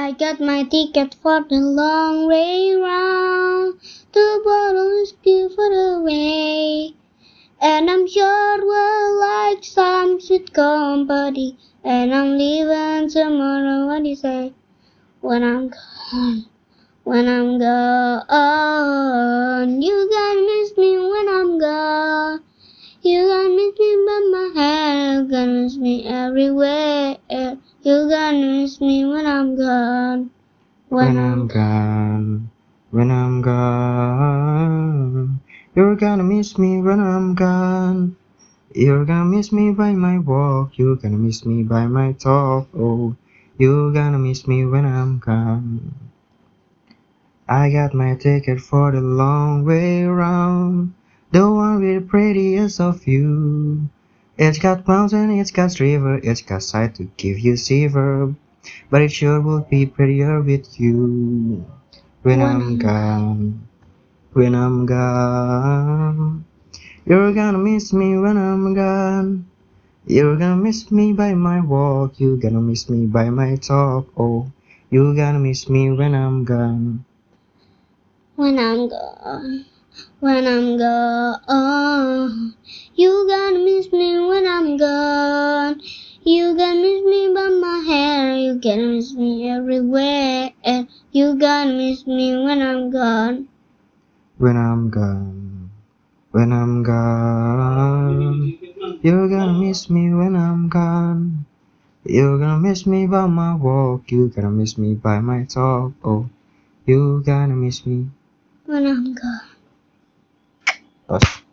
I got my ticket for the long way round. The bottle is good for the way. And I'm sure we'll like some sweet company. And I'm leaving tomorrow. What do you say? When I'm gone. When I'm gone. You gonna miss me when I'm gone. You gonna miss me by my hair. You gonna miss me everywhere. You gonna miss me when I'm gone. When I'm gone, when I'm gone, you're gonna miss me when I'm gone. You're gonna miss me by my walk, you're gonna miss me by my talk. Oh, you're gonna miss me when I'm gone. I got my ticket for the long way round, the one with the prettiest of you. It's got mountain, it's got river, it's got sight to give you shiver, but it sure will be prettier with you. When I'm gone, when I'm gone, you're gonna miss me when I'm gone. You're gonna miss me by my walk, you're gonna miss me by my talk. Oh, you're gonna miss me when I'm gone. When I'm gone. When I'm gone. you're gonna miss me when I'm gone. You're gonna miss me by my hair. You gonna miss me everywhere. And you gonna miss me when I'm gone. When I'm gone, when I'm gone, you're gonna miss me when I'm gone. You're gonna miss me by my walk, you're gonna miss me by my talk. Oh, you're gonna miss me. When I'm gone. Tos.